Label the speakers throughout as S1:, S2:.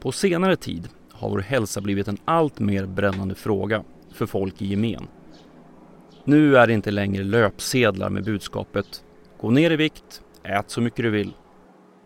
S1: På senare tid har vår hälsa blivit en allt mer brännande fråga för folk i gemen. Nu är det inte längre löpsedlar med budskapet Gå ner i vikt, ät så mycket du vill.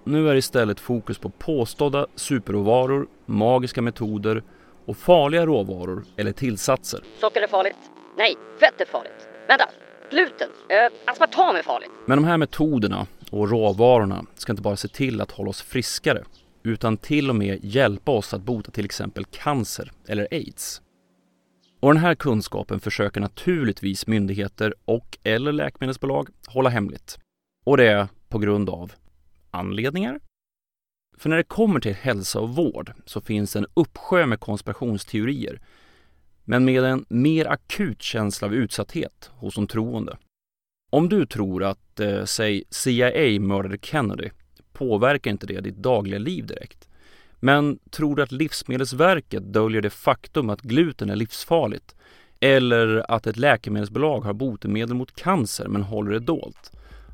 S1: Nu är istället fokus på påstådda superråvaror, magiska metoder och farliga råvaror eller tillsatser.
S2: Socker är farligt. Nej, fett är farligt. Vänta, gluten. Eh, aspartam är farligt.
S1: Men de här metoderna och råvarorna ska inte bara se till att hålla oss friskare utan till och med hjälpa oss att bota till exempel cancer eller aids. Och den här kunskapen försöker naturligtvis myndigheter och eller läkemedelsbolag hålla hemligt. Och det är på grund av anledningar? För när det kommer till hälsa och vård så finns det en uppsjö med konspirationsteorier men med en mer akut känsla av utsatthet hos de troende. Om du tror att, eh, säg CIA mördade Kennedy påverkar inte det ditt dagliga liv direkt. Men tror du att Livsmedelsverket döljer det faktum att gluten är livsfarligt? Eller att ett läkemedelsbolag har botemedel mot cancer men håller det dolt?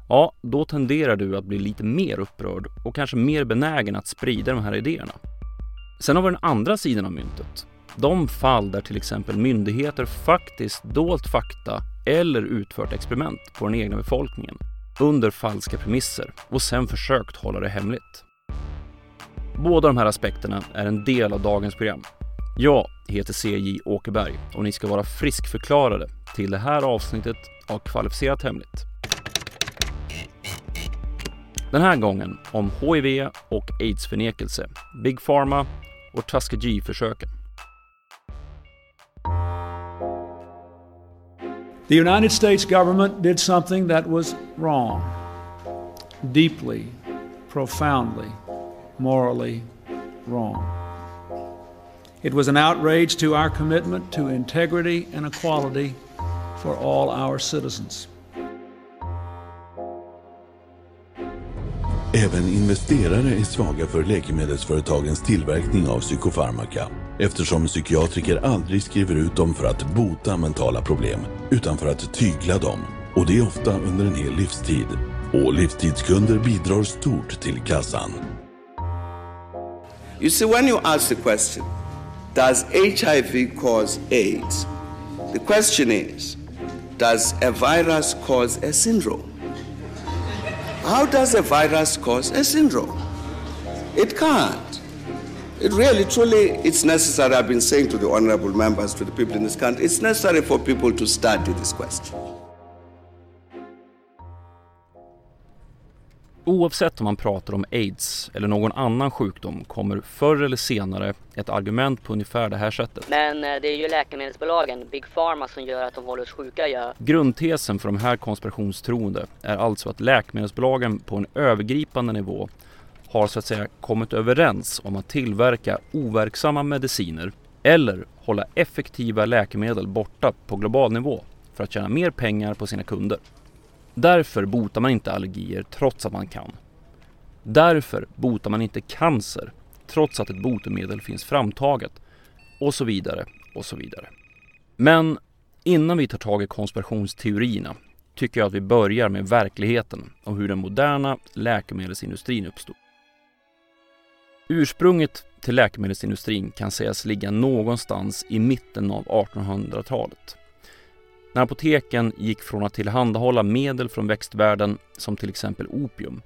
S1: Ja, då tenderar du att bli lite mer upprörd och kanske mer benägen att sprida de här idéerna. Sen har vi den andra sidan av myntet. De fall där till exempel myndigheter faktiskt dolt fakta eller utfört experiment på den egna befolkningen under falska premisser och sen försökt hålla det hemligt. Båda de här aspekterna är en del av dagens program. Jag heter CJ Åkerberg och ni ska vara friskförklarade till det här avsnittet av Kvalificerat Hemligt. Den här gången om HIV och aidsförnekelse, Big Pharma och Tuskegee-försöken.
S3: The United States government did something that was wrong, deeply, profoundly, morally wrong. It was an outrage to our commitment to integrity and equality for all our citizens.
S4: Även investerare är svaga för läkemedelsföretagens tillverkning av psykofarmaka eftersom psykiatriker aldrig skriver ut dem för att bota mentala problem utan för att tygla dem och det är ofta under en hel livstid. Och livstidskunder bidrar stort till kassan.
S5: You see, when you ask the question, does HIV cause AIDS? The question is, does a virus cause a syndrome? How does a virus cause a syndrome? It can't. It really, truly, it's necessary. I've been saying to the honorable members, to the people in this country, it's necessary for people to study this question.
S1: Oavsett om man pratar om aids eller någon annan sjukdom kommer förr eller senare ett argument på ungefär det här sättet.
S2: Men eh, det är ju läkemedelsbolagen, Big Pharma, som gör att de håller oss sjuka. Ja.
S1: Grundtesen för de här konspirationstroende är alltså att läkemedelsbolagen på en övergripande nivå har så att säga kommit överens om att tillverka overksamma mediciner eller hålla effektiva läkemedel borta på global nivå för att tjäna mer pengar på sina kunder. Därför botar man inte allergier trots att man kan. Därför botar man inte cancer trots att ett botemedel finns framtaget. Och så vidare och så vidare. Men innan vi tar tag i konspirationsteorierna tycker jag att vi börjar med verkligheten och hur den moderna läkemedelsindustrin uppstod. Ursprunget till läkemedelsindustrin kan sägas ligga någonstans i mitten av 1800-talet. När apoteken gick från att tillhandahålla medel från växtvärlden som till exempel opium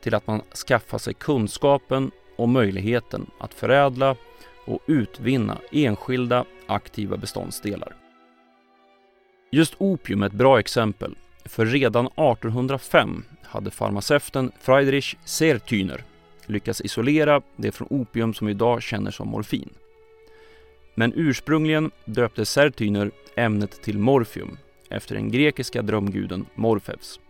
S1: till att man skaffade sig kunskapen och möjligheten att förädla och utvinna enskilda aktiva beståndsdelar. Just opium är ett bra exempel, för redan 1805 hade farmaceuten Friedrich Sertüner lyckats isolera det från opium som vi idag känner som morfin. Men ursprungligen döpte Sertyner ämnet till morfium efter den grekiska drömguden Morpheus.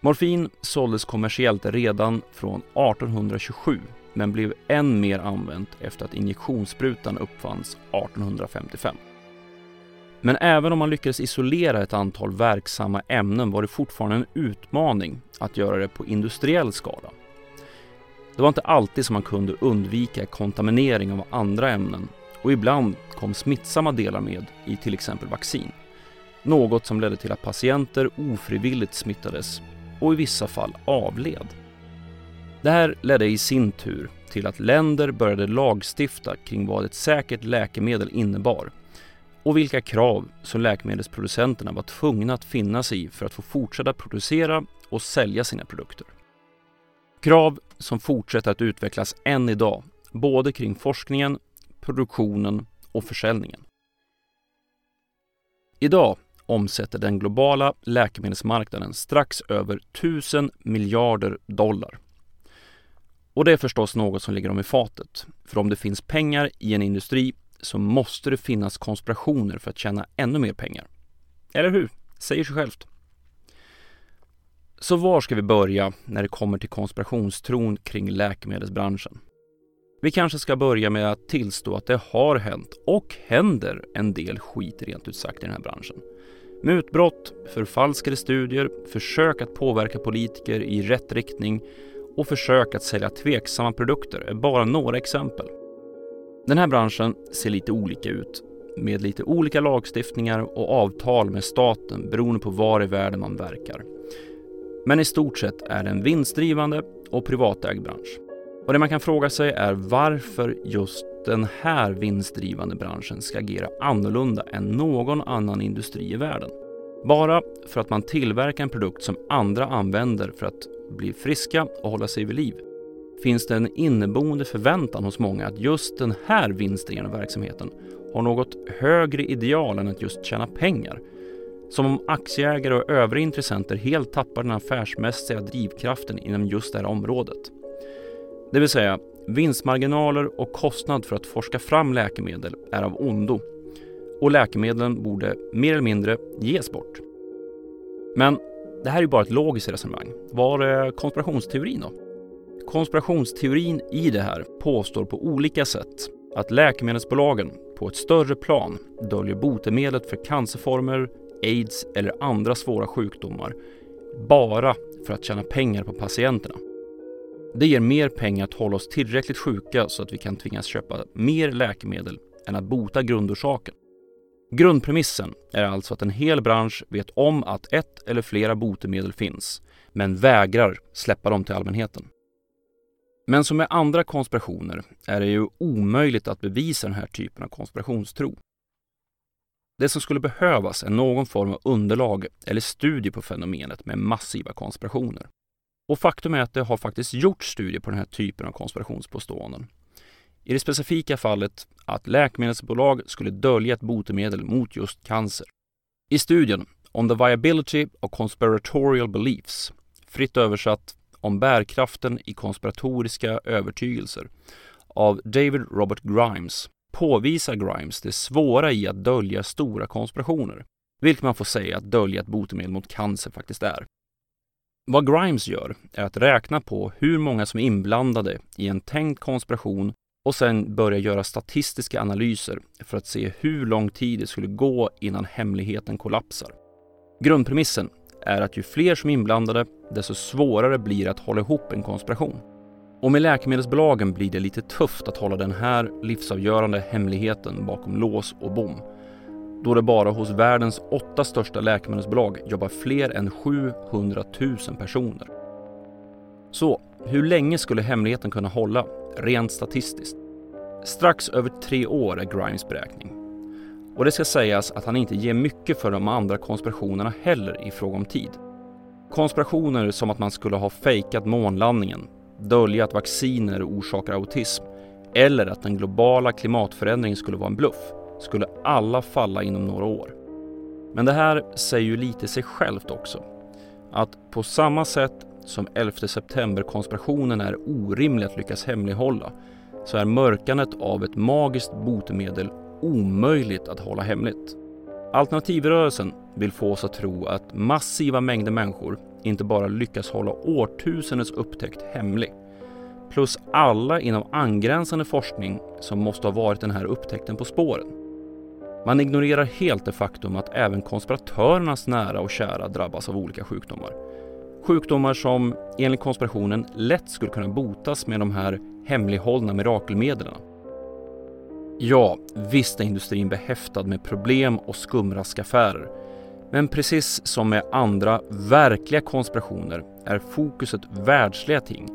S1: Morfin såldes kommersiellt redan från 1827 men blev än mer använt efter att injektionssprutan uppfanns 1855. Men även om man lyckades isolera ett antal verksamma ämnen var det fortfarande en utmaning att göra det på industriell skala. Det var inte alltid som man kunde undvika kontaminering av andra ämnen och ibland kom smittsamma delar med i till exempel vaccin. Något som ledde till att patienter ofrivilligt smittades och i vissa fall avled. Det här ledde i sin tur till att länder började lagstifta kring vad ett säkert läkemedel innebar och vilka krav som läkemedelsproducenterna var tvungna att finna sig i för att få fortsätta producera och sälja sina produkter. Krav som fortsätter att utvecklas än idag, både kring forskningen, produktionen och försäljningen. Idag omsätter den globala läkemedelsmarknaden strax över 1000 miljarder dollar. Och det är förstås något som ligger dem i fatet. För om det finns pengar i en industri så måste det finnas konspirationer för att tjäna ännu mer pengar. Eller hur? Säger sig självt. Så var ska vi börja när det kommer till konspirationstron kring läkemedelsbranschen? Vi kanske ska börja med att tillstå att det har hänt och händer en del skit rent ut sagt i den här branschen. Mutbrott, förfalskade studier, försök att påverka politiker i rätt riktning och försök att sälja tveksamma produkter är bara några exempel. Den här branschen ser lite olika ut med lite olika lagstiftningar och avtal med staten beroende på var i världen man verkar. Men i stort sett är det en vinstdrivande och privatägd bransch. Och det man kan fråga sig är varför just den här vinstdrivande branschen ska agera annorlunda än någon annan industri i världen. Bara för att man tillverkar en produkt som andra använder för att bli friska och hålla sig vid liv finns det en inneboende förväntan hos många att just den här vinstdrivande verksamheten har något högre ideal än att just tjäna pengar. Som om aktieägare och övriga intressenter helt tappar den affärsmässiga drivkraften inom just det här området. Det vill säga, vinstmarginaler och kostnad för att forska fram läkemedel är av ondo och läkemedlen borde mer eller mindre ges bort. Men det här är ju bara ett logiskt resonemang. Var är konspirationsteorin då? Konspirationsteorin i det här påstår på olika sätt att läkemedelsbolagen på ett större plan döljer botemedlet för cancerformer, aids eller andra svåra sjukdomar bara för att tjäna pengar på patienterna. Det ger mer pengar att hålla oss tillräckligt sjuka så att vi kan tvingas köpa mer läkemedel än att bota grundorsaken. Grundpremissen är alltså att en hel bransch vet om att ett eller flera botemedel finns, men vägrar släppa dem till allmänheten. Men som med andra konspirationer är det ju omöjligt att bevisa den här typen av konspirationstro. Det som skulle behövas är någon form av underlag eller studie på fenomenet med massiva konspirationer. Och faktum är att det har faktiskt gjorts studier på den här typen av konspirationspåståenden. I det specifika fallet att läkemedelsbolag skulle dölja ett botemedel mot just cancer. I studien On the viability of conspiratorial beliefs, fritt översatt om bärkraften i konspiratoriska övertygelser av David Robert Grimes påvisar Grimes det svåra i att dölja stora konspirationer, vilket man får säga att dölja ett botemedel mot cancer faktiskt är. Vad Grimes gör är att räkna på hur många som är inblandade i en tänkt konspiration och sen börja göra statistiska analyser för att se hur lång tid det skulle gå innan hemligheten kollapsar. Grundpremissen är att ju fler som är inblandade, desto svårare blir det att hålla ihop en konspiration. Och med läkemedelsbolagen blir det lite tufft att hålla den här livsavgörande hemligheten bakom lås och bom. Då det bara hos världens åtta största läkemedelsbolag jobbar fler än 700 000 personer. Så, hur länge skulle hemligheten kunna hålla, rent statistiskt? Strax över tre år är Grimes beräkning. Och det ska sägas att han inte ger mycket för de andra konspirationerna heller i fråga om tid. Konspirationer som att man skulle ha fejkat månlandningen, dölja att vacciner orsakar autism eller att den globala klimatförändringen skulle vara en bluff skulle alla falla inom några år. Men det här säger ju lite sig självt också. Att på samma sätt som 11 september-konspirationen är orimlig att lyckas hemlighålla så är mörkandet av ett magiskt botemedel omöjligt att hålla hemligt. Alternativrörelsen vill få oss att tro att massiva mängder människor inte bara lyckas hålla årtusendets upptäckt hemlig, plus alla inom angränsande forskning som måste ha varit den här upptäckten på spåren. Man ignorerar helt det faktum att även konspiratörernas nära och kära drabbas av olika sjukdomar. Sjukdomar som enligt konspirationen lätt skulle kunna botas med de här hemlighållna mirakelmedlen. Ja, visst är industrin behäftad med problem och skumraskaffärer. Men precis som med andra verkliga konspirationer är fokuset världsliga ting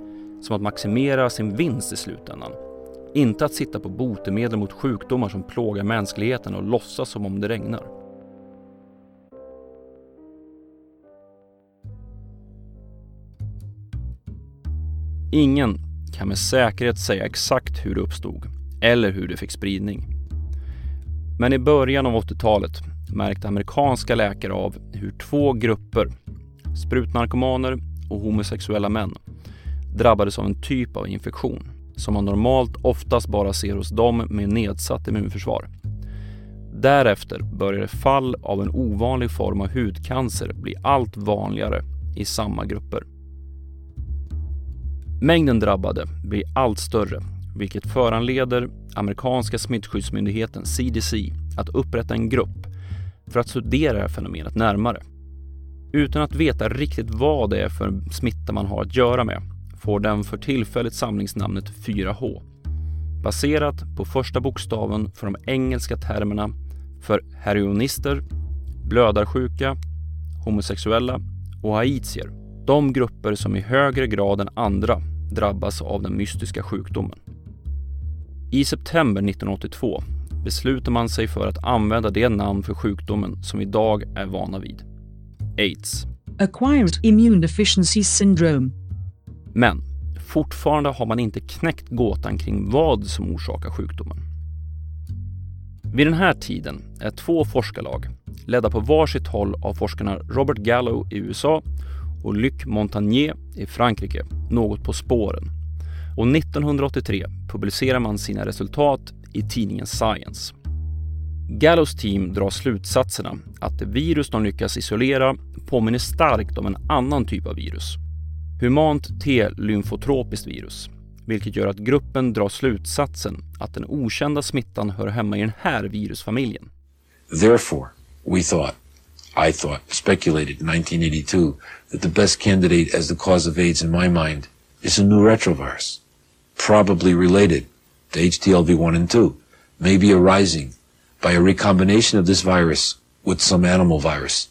S1: som att maximera sin vinst i slutändan. Inte att sitta på botemedel mot sjukdomar som plågar mänskligheten och låtsas som om det regnar. Ingen kan med säkerhet säga exakt hur det uppstod eller hur det fick spridning. Men i början av 80-talet märkte amerikanska läkare av hur två grupper, sprutnarkomaner och homosexuella män, drabbades av en typ av infektion som man normalt oftast bara ser hos dem med nedsatt immunförsvar. Därefter började fall av en ovanlig form av hudcancer bli allt vanligare i samma grupper. Mängden drabbade blir allt större vilket föranleder amerikanska smittskyddsmyndigheten CDC att upprätta en grupp för att studera det här fenomenet närmare. Utan att veta riktigt vad det är för smitta man har att göra med får den för tillfället samlingsnamnet 4H baserat på första bokstaven för de engelska termerna för heroinister, blödarsjuka, homosexuella och haitier. De grupper som i högre grad än andra drabbas av den mystiska sjukdomen. I september 1982 beslutar man sig för att använda det namn för sjukdomen som vi idag är vana vid. AIDS.
S6: Acquired Immune Deficiency Syndrome.
S1: Men fortfarande har man inte knäckt gåtan kring vad som orsakar sjukdomen. Vid den här tiden är två forskarlag, ledda på varsitt håll av forskarna Robert Gallo i USA och Luc Montagnier i Frankrike, något på spåren. Och 1983 publicerar man sina resultat i tidningen Science. Gallos team drar slutsatserna att det virus de lyckas isolera påminner starkt om en annan typ av virus. Humant T-lymfotropiskt virus, vilket gör att gruppen drar slutsatsen att den okända smittan hör hemma i den här virusfamiljen.
S7: Therefore, we thought, I thought, speculated in 1982 that the best candidate as the cause of AIDS in my mind is a new retrovirus, probably related to HTLV1 and 2, maybe arising by a recombination of this virus with some animal virus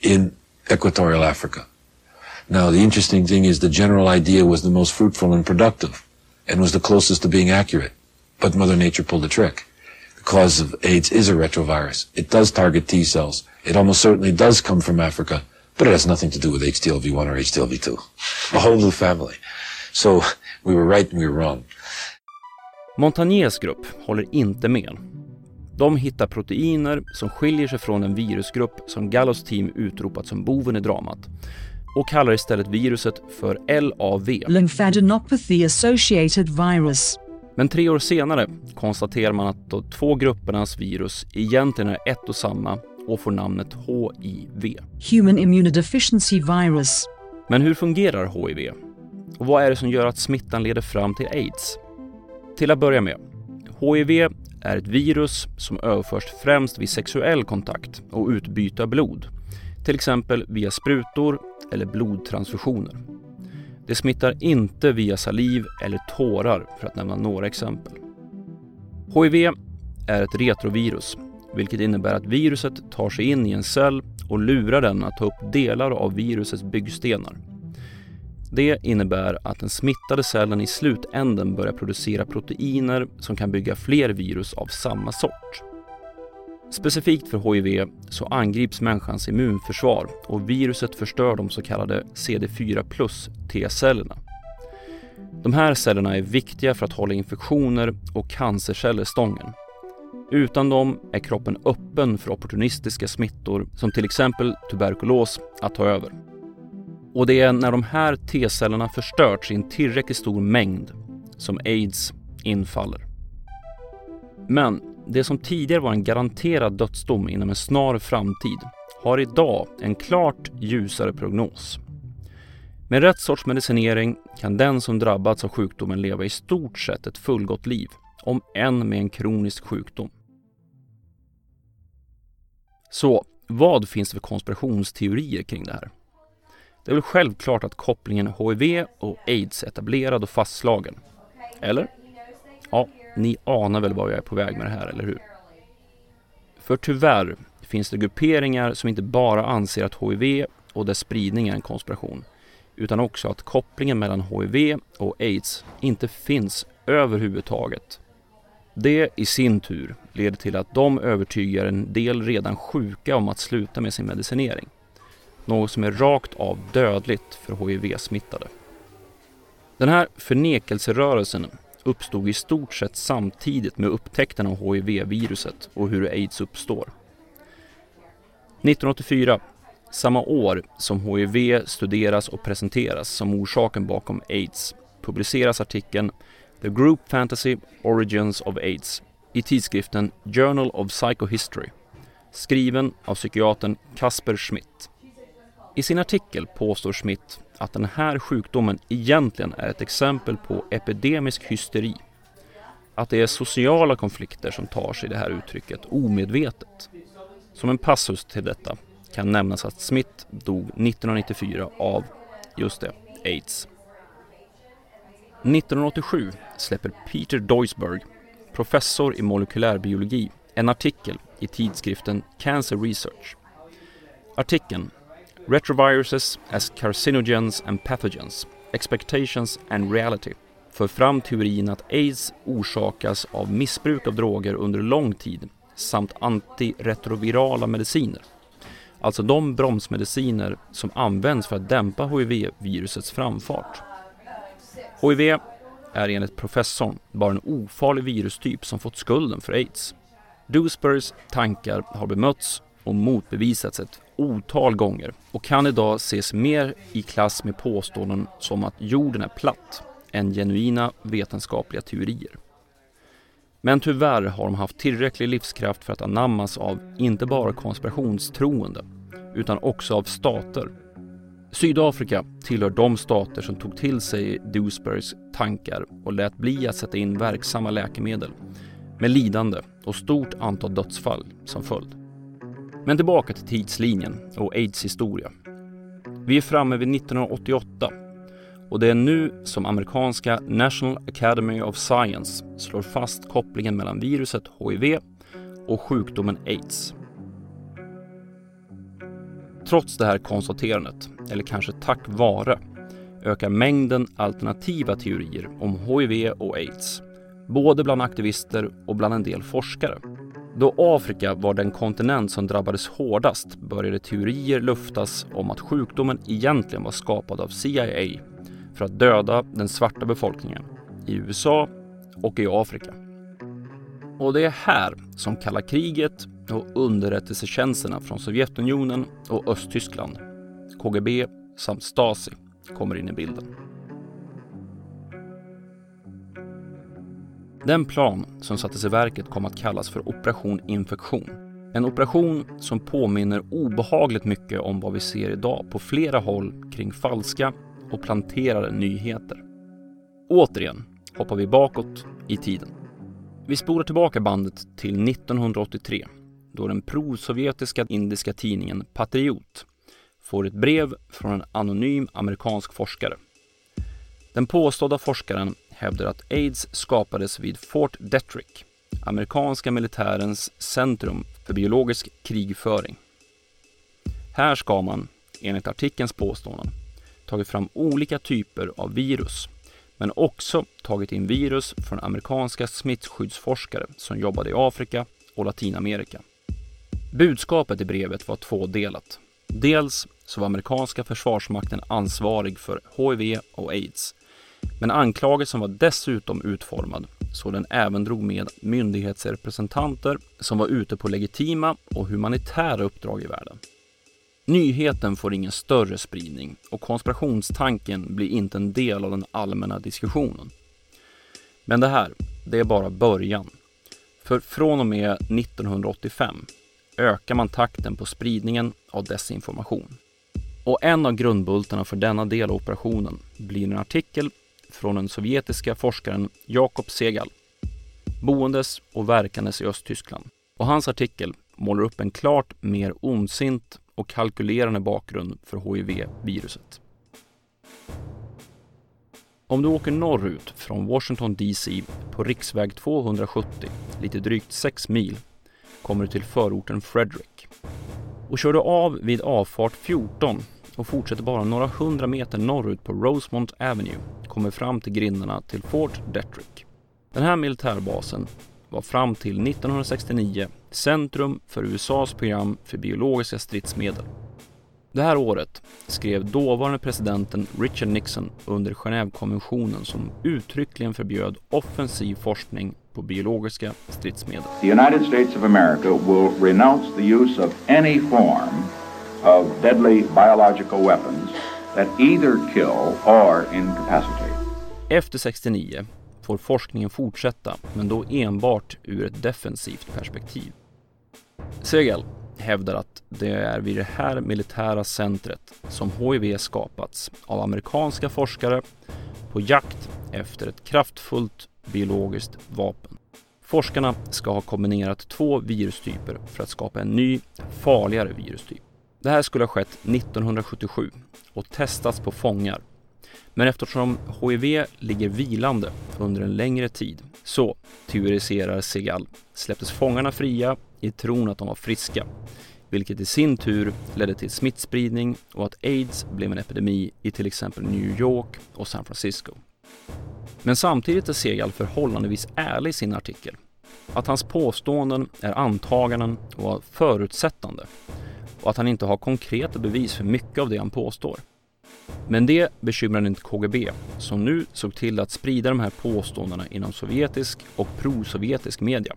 S7: in equatorial Africa. Now, the interesting thing is the general idea was the most fruitful and productive and was the closest to being accurate. But Mother Nature pulled a trick. The cause of AIDS is a retrovirus. It does target T cells. It almost certainly does come from Africa, but it has nothing to do with HTLV1 or HTLV2. A whole new family. So we were right and we were wrong.
S1: Montagniers grupp håller inte med. De hittar proteiner som skiljer sig från en virusgrupp som Gallos team utropat som boven i dramat och kallar istället viruset för LAV.
S6: Lymphadenopathy Associated Virus.
S1: Men tre år senare konstaterar man att de två gruppernas virus egentligen är ett och samma och får namnet HIV.
S6: Human Immunodeficiency Virus.
S1: Men hur fungerar HIV? Och vad är det som gör att smittan leder fram till aids? Till att börja med, HIV är ett virus som överförs främst vid sexuell kontakt och utbyte av blod. Till exempel via sprutor eller blodtransfusioner. Det smittar inte via saliv eller tårar för att nämna några exempel. HIV är ett retrovirus, vilket innebär att viruset tar sig in i en cell och lurar den att ta upp delar av virusets byggstenar. Det innebär att den smittade cellen i slutänden börjar producera proteiner som kan bygga fler virus av samma sort. Specifikt för HIV så angrips människans immunförsvar och viruset förstör de så kallade CD4 plus T-cellerna. De här cellerna är viktiga för att hålla infektioner och cancerceller stången. Utan dem är kroppen öppen för opportunistiska smittor som till exempel tuberkulos att ta över. Och det är när de här T-cellerna förstörts i en tillräckligt stor mängd som aids infaller. Men det som tidigare var en garanterad dödsdom inom en snar framtid har idag en klart ljusare prognos. Med rätt sorts medicinering kan den som drabbats av sjukdomen leva i stort sett ett fullgott liv, om än med en kronisk sjukdom. Så vad finns det för konspirationsteorier kring det här? Det är väl självklart att kopplingen HIV och aids är etablerad och fastslagen. Eller? Ja, ni anar väl var jag är på väg med det här, eller hur? För tyvärr finns det grupperingar som inte bara anser att HIV och dess spridning är en konspiration. utan också att kopplingen mellan HIV och aids inte finns överhuvudtaget. Det i sin tur leder till att de övertygar en del redan sjuka om att sluta med sin medicinering. Något som är rakt av dödligt för HIV-smittade. Den här förnekelserörelsen uppstod i stort sett samtidigt med upptäckten av HIV-viruset och hur aids uppstår. 1984, samma år som HIV studeras och presenteras som orsaken bakom aids, publiceras artikeln The Group Fantasy Origins of AIDS i tidskriften Journal of Psychohistory, skriven av psykiatern Kasper Schmidt. I sin artikel påstår Schmidt att den här sjukdomen egentligen är ett exempel på epidemisk hysteri. Att det är sociala konflikter som tar sig det här uttrycket omedvetet. Som en passus till detta kan nämnas att Smith dog 1994 av, just det, aids. 1987 släpper Peter Doisberg, professor i molekylärbiologi, en artikel i tidskriften Cancer Research. Artikeln Retroviruses as Carcinogens and Pathogens, Expectations and Reality för fram teorin att aids orsakas av missbruk av droger under lång tid samt antiretrovirala mediciner. Alltså de bromsmediciner som används för att dämpa HIV-virusets framfart. HIV är enligt professorn bara en ofarlig virustyp som fått skulden för aids. Dewsburys tankar har bemötts och motbevisats ett otal gånger och kan idag ses mer i klass med påståenden som att jorden är platt än genuina vetenskapliga teorier. Men tyvärr har de haft tillräcklig livskraft för att anammas av inte bara konspirationstroende utan också av stater. Sydafrika tillhör de stater som tog till sig Dewsburys tankar och lät bli att sätta in verksamma läkemedel med lidande och stort antal dödsfall som följd. Men tillbaka till tidslinjen och aids historia. Vi är framme vid 1988 och det är nu som amerikanska National Academy of Science slår fast kopplingen mellan viruset HIV och sjukdomen aids. Trots det här konstaterandet, eller kanske tack vare, ökar mängden alternativa teorier om HIV och aids, både bland aktivister och bland en del forskare. Då Afrika var den kontinent som drabbades hårdast började teorier luftas om att sjukdomen egentligen var skapad av CIA för att döda den svarta befolkningen i USA och i Afrika. Och det är här som kalla kriget och underrättelsetjänsterna från Sovjetunionen och Östtyskland, KGB samt Stasi kommer in i bilden. Den plan som sattes i verket kom att kallas för Operation Infektion. En operation som påminner obehagligt mycket om vad vi ser idag på flera håll kring falska och planterade nyheter. Återigen hoppar vi bakåt i tiden. Vi spolar tillbaka bandet till 1983 då den prosovjetiska indiska tidningen Patriot får ett brev från en anonym amerikansk forskare. Den påstådda forskaren hävdar att aids skapades vid Fort Detrick, amerikanska militärens centrum för biologisk krigföring. Här ska man, enligt artikelns påståenden, tagit fram olika typer av virus, men också tagit in virus från amerikanska smittskyddsforskare som jobbade i Afrika och Latinamerika. Budskapet i brevet var tvådelat. Dels så var amerikanska försvarsmakten ansvarig för HIV och aids men anklagelsen var dessutom utformad så den även drog med myndighetsrepresentanter som var ute på legitima och humanitära uppdrag i världen. Nyheten får ingen större spridning och konspirationstanken blir inte en del av den allmänna diskussionen. Men det här, det är bara början. För från och med 1985 ökar man takten på spridningen av desinformation. Och en av grundbultarna för denna del av operationen blir en artikel från den sovjetiska forskaren Jakob Segal, boendes och verkandes i Östtyskland. Och hans artikel målar upp en klart mer ondsint och kalkylerande bakgrund för HIV-viruset. Om du åker norrut från Washington DC på riksväg 270, lite drygt 6 mil, kommer du till förorten Frederick. Och kör du av vid avfart 14 och fortsätter bara några hundra meter norrut på Rosemont Avenue, kommer fram till grindarna till Fort Detrick. Den här militärbasen var fram till 1969 centrum för USAs program för biologiska stridsmedel. Det här året skrev dåvarande presidenten Richard Nixon under Genèvekonventionen som uttryckligen förbjöd offensiv forskning på biologiska stridsmedel.
S8: The United States of America will renounce the use of any form of deadly biological weapons that either kill or incapacitate.
S1: Efter 69 får forskningen fortsätta, men då enbart ur ett defensivt perspektiv. Segal hävdar att det är vid det här militära centret som HIV skapats av amerikanska forskare på jakt efter ett kraftfullt biologiskt vapen. Forskarna ska ha kombinerat två virustyper för att skapa en ny, farligare virustyp. Det här skulle ha skett 1977 och testats på fångar. Men eftersom HIV ligger vilande under en längre tid så, teoriserar Segal, släpptes fångarna fria i tron att de var friska, vilket i sin tur ledde till smittspridning och att aids blev en epidemi i till exempel New York och San Francisco. Men samtidigt är Segal förhållandevis ärlig i sin artikel. Att hans påståenden är antaganden och förutsättande och att han inte har konkreta bevis för mycket av det han påstår. Men det bekymrade inte KGB som nu såg till att sprida de här påståendena inom sovjetisk och prosovjetisk media.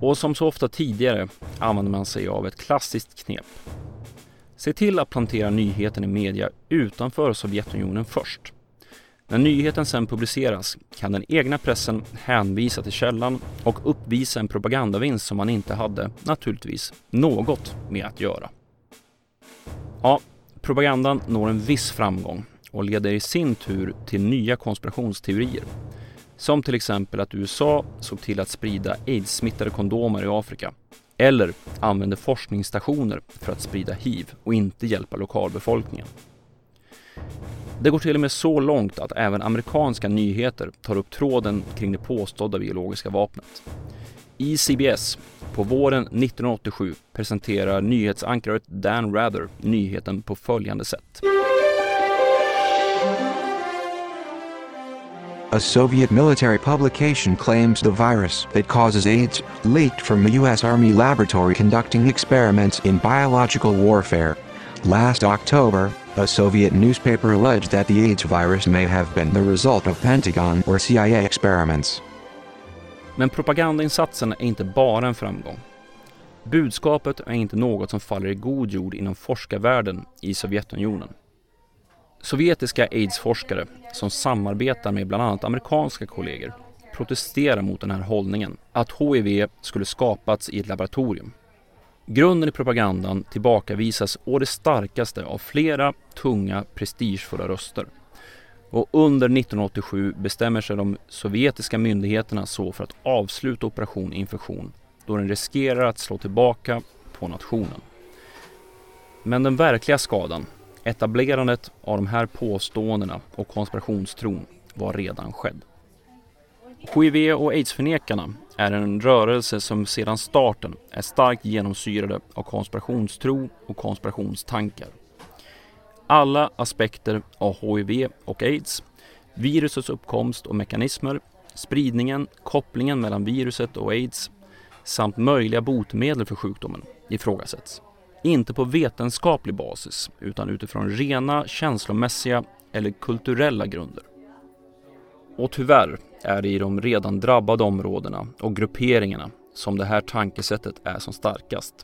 S1: Och som så ofta tidigare använder man sig av ett klassiskt knep. Se till att plantera nyheten i media utanför Sovjetunionen först. När nyheten sen publiceras kan den egna pressen hänvisa till källan och uppvisa en propagandavinst som man inte hade, naturligtvis, något med att göra. Ja, propagandan når en viss framgång och leder i sin tur till nya konspirationsteorier. Som till exempel att USA såg till att sprida aids-smittade kondomer i Afrika. Eller använde forskningsstationer för att sprida hiv och inte hjälpa lokalbefolkningen. Det går till och med så långt att även amerikanska nyheter tar upp tråden kring det påstådda biologiska vapnet. I CBS på våren 1987 presenterar nyhetsankaret Dan Rather nyheten på följande sätt.
S9: A Soviet military publication claims the virus that causes AIDS leaked from a U.S. Army laboratory conducting experiments in biological warfare. Last October, a Soviet newspaper alleged that the AIDS virus may have been the result of Pentagon or CIA experiments.
S1: Men propagandainsatsen är inte bara en framgång. Budskapet är inte något som faller i god jord inom forskarvärlden i Sovjetunionen. Sovjetiska aidsforskare som samarbetar med bland annat amerikanska kollegor protesterar mot den här hållningen att HIV skulle skapats i ett laboratorium. Grunden i propagandan tillbakavisas å det starkaste av flera tunga prestigefulla röster. Och under 1987 bestämmer sig de sovjetiska myndigheterna så för att avsluta Operation Infektion då den riskerar att slå tillbaka på nationen. Men den verkliga skadan, etablerandet av de här påståendena och konspirationstron var redan skedd. HIV och aidsförnekarna är en rörelse som sedan starten är starkt genomsyrade av konspirationstro och konspirationstankar. Alla aspekter av HIV och aids, virusets uppkomst och mekanismer, spridningen, kopplingen mellan viruset och aids samt möjliga botemedel för sjukdomen ifrågasätts. Inte på vetenskaplig basis utan utifrån rena känslomässiga eller kulturella grunder. Och tyvärr är det i de redan drabbade områdena och grupperingarna som det här tankesättet är som starkast.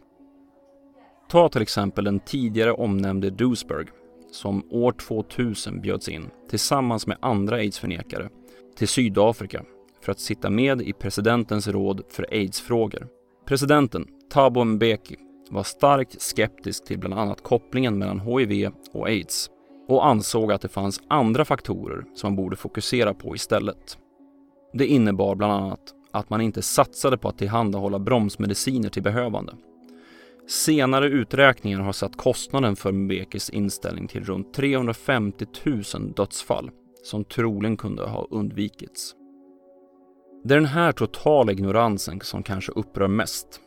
S1: Ta till exempel den tidigare omnämnde Duisburg som år 2000 bjöds in tillsammans med andra aidsförnekare till Sydafrika för att sitta med i presidentens råd för aidsfrågor. Presidenten Thabo Mbeki var starkt skeptisk till bland annat kopplingen mellan HIV och aids och ansåg att det fanns andra faktorer som man borde fokusera på istället. Det innebar bland annat att man inte satsade på att tillhandahålla bromsmediciner till behövande. Senare uträkningar har satt kostnaden för Mbekis inställning till runt 350 000 dödsfall som troligen kunde ha undvikits. Det är den här totala ignoransen som kanske upprör mest.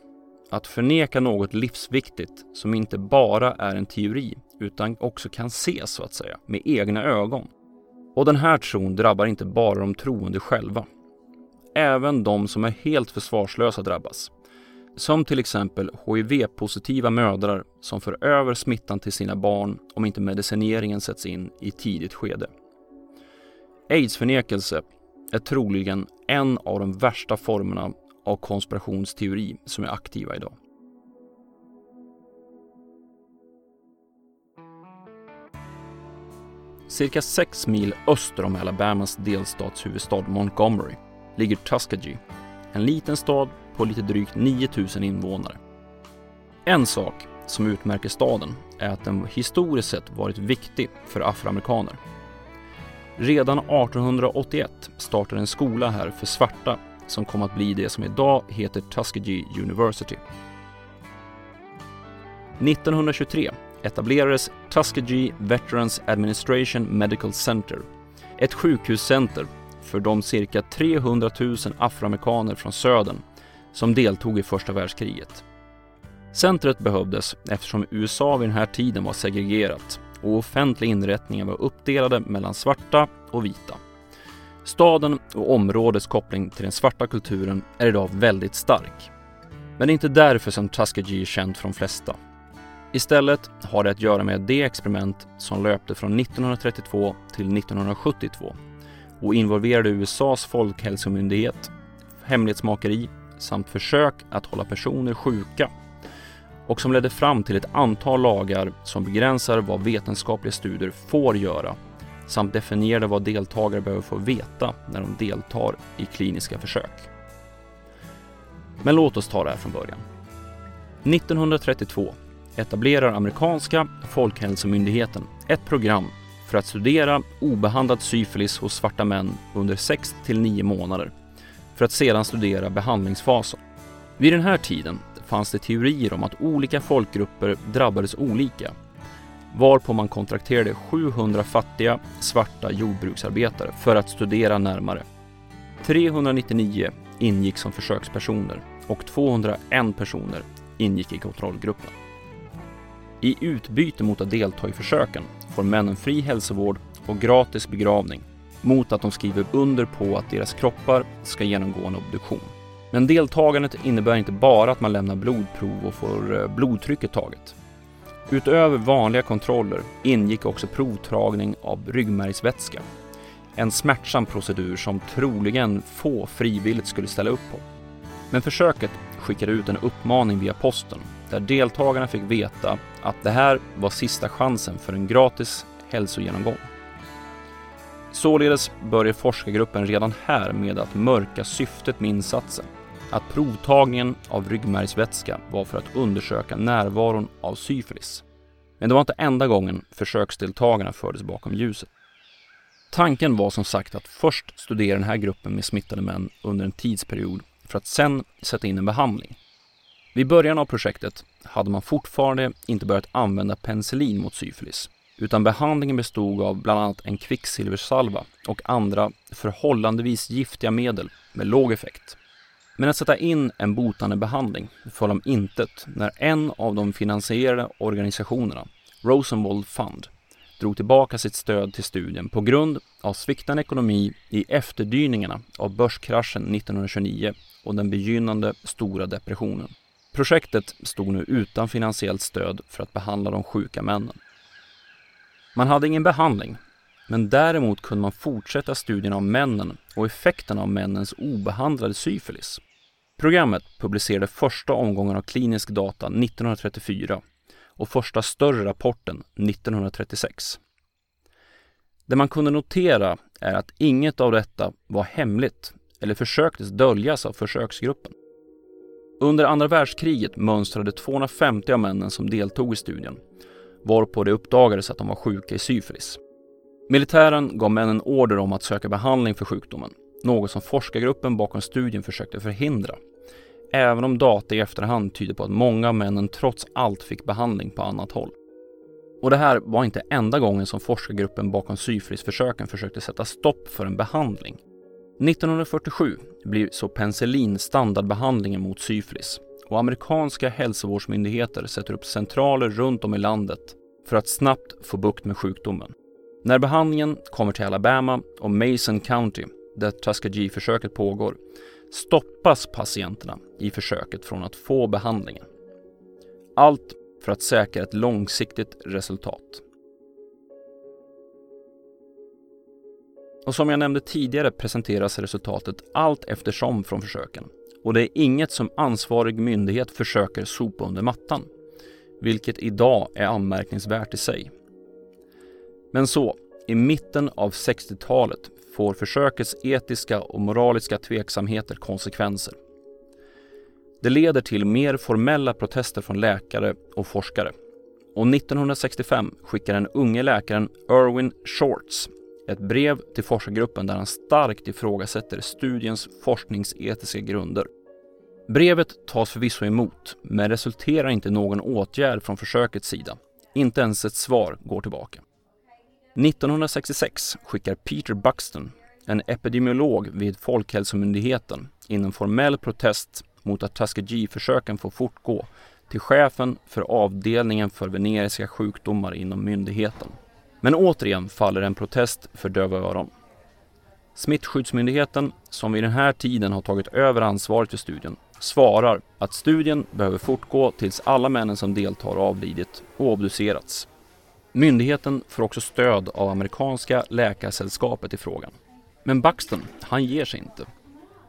S1: att förneka något livsviktigt som inte bara är en teori utan också kan ses så att säga med egna ögon. Och den här tron drabbar inte bara de troende själva. Även de som är helt försvarslösa drabbas. Som till exempel HIV-positiva mödrar som för över smittan till sina barn om inte medicineringen sätts in i tidigt skede. Aidsförnekelse är troligen en av de värsta formerna av konspirationsteori som är aktiva idag. Cirka sex mil öster om Alabamas delstatshuvudstad Montgomery ligger Tuskegee, en liten stad på lite drygt 9000 invånare. En sak som utmärker staden är att den historiskt sett varit viktig för afroamerikaner. Redan 1881 startade en skola här för svarta som kom att bli det som idag heter Tuskegee University. 1923 etablerades Tuskegee Veterans Administration Medical Center, ett sjukhuscenter för de cirka 300 000 afroamerikaner från södern som deltog i första världskriget. Centret behövdes eftersom USA vid den här tiden var segregerat och offentliga inrättningar var uppdelade mellan svarta och vita. Staden och områdets koppling till den svarta kulturen är idag väldigt stark. Men det är inte därför som Tuskegee är känt för de flesta. Istället har det att göra med det experiment som löpte från 1932 till 1972 och involverade USAs folkhälsomyndighet, hemlighetsmakeri samt försök att hålla personer sjuka och som ledde fram till ett antal lagar som begränsar vad vetenskapliga studier får göra samt definierade vad deltagare behöver få veta när de deltar i kliniska försök. Men låt oss ta det här från början. 1932 etablerar amerikanska Folkhälsomyndigheten ett program för att studera obehandlad syfilis hos svarta män under 6 till 9 månader för att sedan studera behandlingsfasen. Vid den här tiden fanns det teorier om att olika folkgrupper drabbades olika varpå man kontrakterade 700 fattiga svarta jordbruksarbetare för att studera närmare. 399 ingick som försökspersoner och 201 personer ingick i kontrollgruppen. I utbyte mot att delta i försöken får männen fri hälsovård och gratis begravning mot att de skriver under på att deras kroppar ska genomgå en obduktion. Men deltagandet innebär inte bara att man lämnar blodprov och får eh, blodtrycket taget. Utöver vanliga kontroller ingick också provtagning av ryggmärgsvätska. En smärtsam procedur som troligen få frivilligt skulle ställa upp på. Men försöket skickade ut en uppmaning via posten där deltagarna fick veta att det här var sista chansen för en gratis hälsogenomgång. Således börjar forskargruppen redan här med att mörka syftet med insatsen. Att provtagningen av ryggmärgsvätska var för att undersöka närvaron av syfilis. Men det var inte enda gången försöksdeltagarna fördes bakom ljuset. Tanken var som sagt att först studera den här gruppen med smittade män under en tidsperiod för att sen sätta in en behandling. Vid början av projektet hade man fortfarande inte börjat använda penicillin mot syfilis utan behandlingen bestod av bland annat en kvicksilversalva och andra förhållandevis giftiga medel med låg effekt. Men att sätta in en botande behandling föll om intet när en av de finansierade organisationerna, Rosenwald Fund, drog tillbaka sitt stöd till studien på grund av sviktande ekonomi i efterdyningarna av börskraschen 1929 och den begynnande stora depressionen. Projektet stod nu utan finansiellt stöd för att behandla de sjuka männen. Man hade ingen behandling, men däremot kunde man fortsätta studien av männen och effekterna av männens obehandlade syfilis. Programmet publicerade första omgången av klinisk data 1934 och första större rapporten 1936. Det man kunde notera är att inget av detta var hemligt eller försöktes döljas av försöksgruppen. Under andra världskriget mönstrade 250 av männen som deltog i studien varpå det uppdagades att de var sjuka i syfilis. Militären gav männen order om att söka behandling för sjukdomen, något som forskargruppen bakom studien försökte förhindra. Även om data i efterhand tyder på att många av männen trots allt fick behandling på annat håll. Och det här var inte enda gången som forskargruppen bakom syfilisförsöken försökte sätta stopp för en behandling. 1947 blir så penicillin standardbehandlingen mot syfilis och amerikanska hälsovårdsmyndigheter sätter upp centraler runt om i landet för att snabbt få bukt med sjukdomen. När behandlingen kommer till Alabama och Mason County, där Tuskegee-försöket pågår, stoppas patienterna i försöket från att få behandlingen. Allt för att säkra ett långsiktigt resultat. Och som jag nämnde tidigare presenteras resultatet allt eftersom från försöken. Och det är inget som ansvarig myndighet försöker sopa under mattan. Vilket idag är anmärkningsvärt i sig. Men så, i mitten av 60-talet får försökets etiska och moraliska tveksamheter konsekvenser. Det leder till mer formella protester från läkare och forskare. Och 1965 skickar den unge läkaren Erwin Shorts ett brev till forskargruppen där han starkt ifrågasätter studiens forskningsetiska grunder. Brevet tas förvisso emot, men resulterar inte i någon åtgärd från försökets sida. Inte ens ett svar går tillbaka. 1966 skickar Peter Buxton, en epidemiolog vid Folkhälsomyndigheten, in en formell protest mot att Tuskegee-försöken får fortgå till chefen för avdelningen för veneriska sjukdomar inom myndigheten. Men återigen faller en protest för döva öron. Smittskyddsmyndigheten, som vid den här tiden har tagit över ansvaret för studien, svarar att studien behöver fortgå tills alla männen som deltar avlidit och obducerats. Myndigheten får också stöd av amerikanska läkarsällskapet i frågan. Men Buxton, han ger sig inte.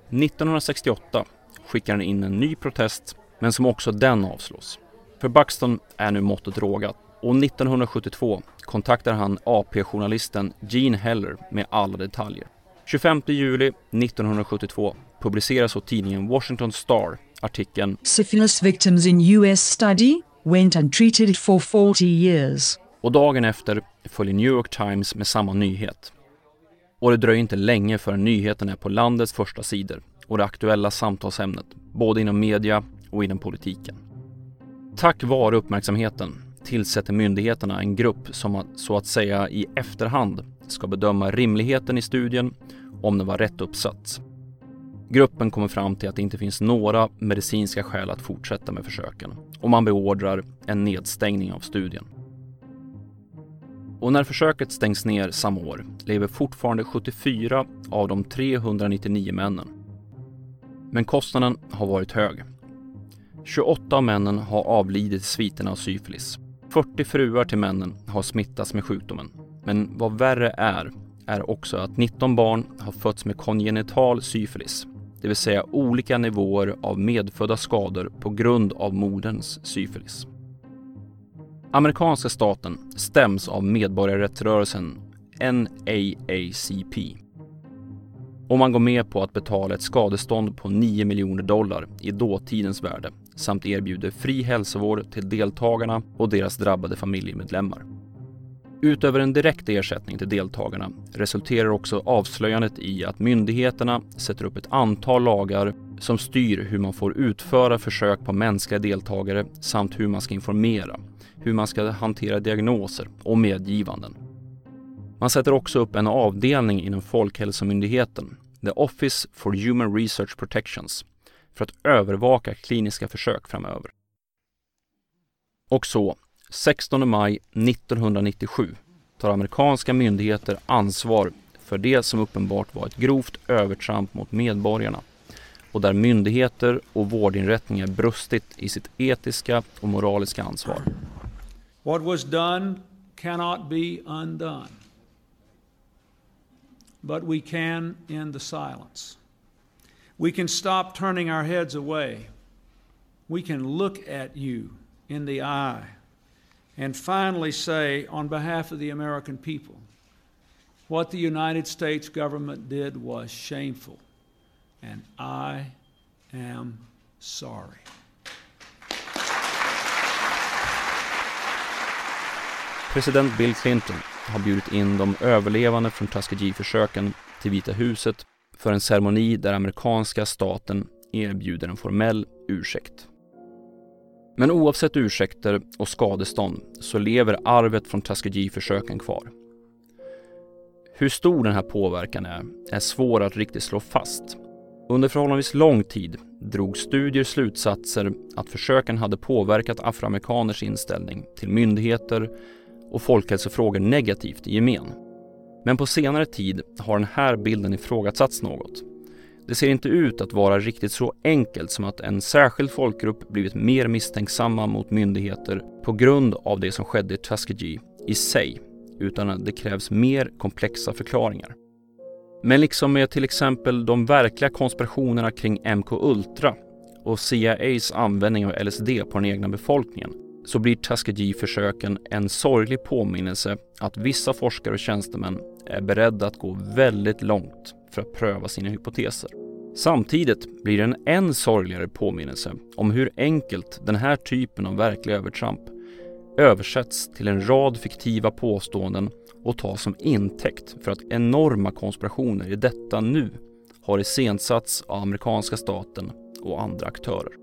S1: 1968 skickar han in en ny protest, men som också den avslås. För Buxton är nu måttet rågat och 1972 kontaktar han AP-journalisten Gene Heller med alla detaljer. 25 juli 1972 publiceras så tidningen Washington Star artikeln
S6: Syphilis victims in US study went and treated it for 40 years.
S1: Och dagen efter följer New York Times med samma nyhet. Och det dröjer inte länge förrän nyheten är på landets första sidor och det aktuella samtalsämnet, både inom media och inom politiken. Tack vare uppmärksamheten tillsätter myndigheterna en grupp som så att säga i efterhand ska bedöma rimligheten i studien om den var rätt uppsatt. Gruppen kommer fram till att det inte finns några medicinska skäl att fortsätta med försöken och man beordrar en nedstängning av studien. Och när försöket stängs ner samma år lever fortfarande 74 av de 399 männen. Men kostnaden har varit hög. 28 av männen har avlidit i sviterna av syfilis 40 fruar till männen har smittats med sjukdomen. Men vad värre är, är också att 19 barn har fötts med kongenital syfilis, det vill säga olika nivåer av medfödda skador på grund av moderns syfilis. Amerikanska staten stäms av medborgarrättsrörelsen NAACP. Och man går med på att betala ett skadestånd på 9 miljoner dollar i dåtidens värde samt erbjuder fri hälsovård till deltagarna och deras drabbade familjemedlemmar. Utöver en direkt ersättning till deltagarna resulterar också avslöjandet i att myndigheterna sätter upp ett antal lagar som styr hur man får utföra försök på mänskliga deltagare samt hur man ska informera, hur man ska hantera diagnoser och medgivanden. Man sätter också upp en avdelning inom Folkhälsomyndigheten, The Office for Human Research Protections, för att övervaka kliniska försök framöver. Och så, 16 maj 1997 tar amerikanska myndigheter ansvar för det som uppenbart var ett grovt övertramp mot medborgarna och där myndigheter och vårdinrättningar brustit i sitt etiska och moraliska ansvar.
S3: What was done cannot be undone. But we can end the silence. We can stop turning our heads away. We can look at you in the eye and finally say, on behalf of the American people, what the United States government did was shameful, and I am sorry.
S1: President Bill Clinton har bjudit in de överlevande från Tuskegee-försöken till Vita huset för en ceremoni där amerikanska staten erbjuder en formell ursäkt. Men oavsett ursäkter och skadestånd så lever arvet från Tuskegee-försöken kvar. Hur stor den här påverkan är, är svår att riktigt slå fast. Under förhållandevis lång tid drog studier slutsatser att försöken hade påverkat afroamerikaners inställning till myndigheter och folkhälsofrågor negativt i gemen. Men på senare tid har den här bilden ifrågasatts något. Det ser inte ut att vara riktigt så enkelt som att en särskild folkgrupp blivit mer misstänksamma mot myndigheter på grund av det som skedde i Tuskegee i sig, utan att det krävs mer komplexa förklaringar. Men liksom med till exempel de verkliga konspirationerna kring MK Ultra och CIAs användning av LSD på den egna befolkningen så blir Tuskegee-försöken en sorglig påminnelse att vissa forskare och tjänstemän är beredda att gå väldigt långt för att pröva sina hypoteser. Samtidigt blir det en än sorgligare påminnelse om hur enkelt den här typen av verkliga övertramp översätts till en rad fiktiva påståenden och tas som intäkt för att enorma konspirationer i detta nu har iscensatts av amerikanska staten och andra aktörer.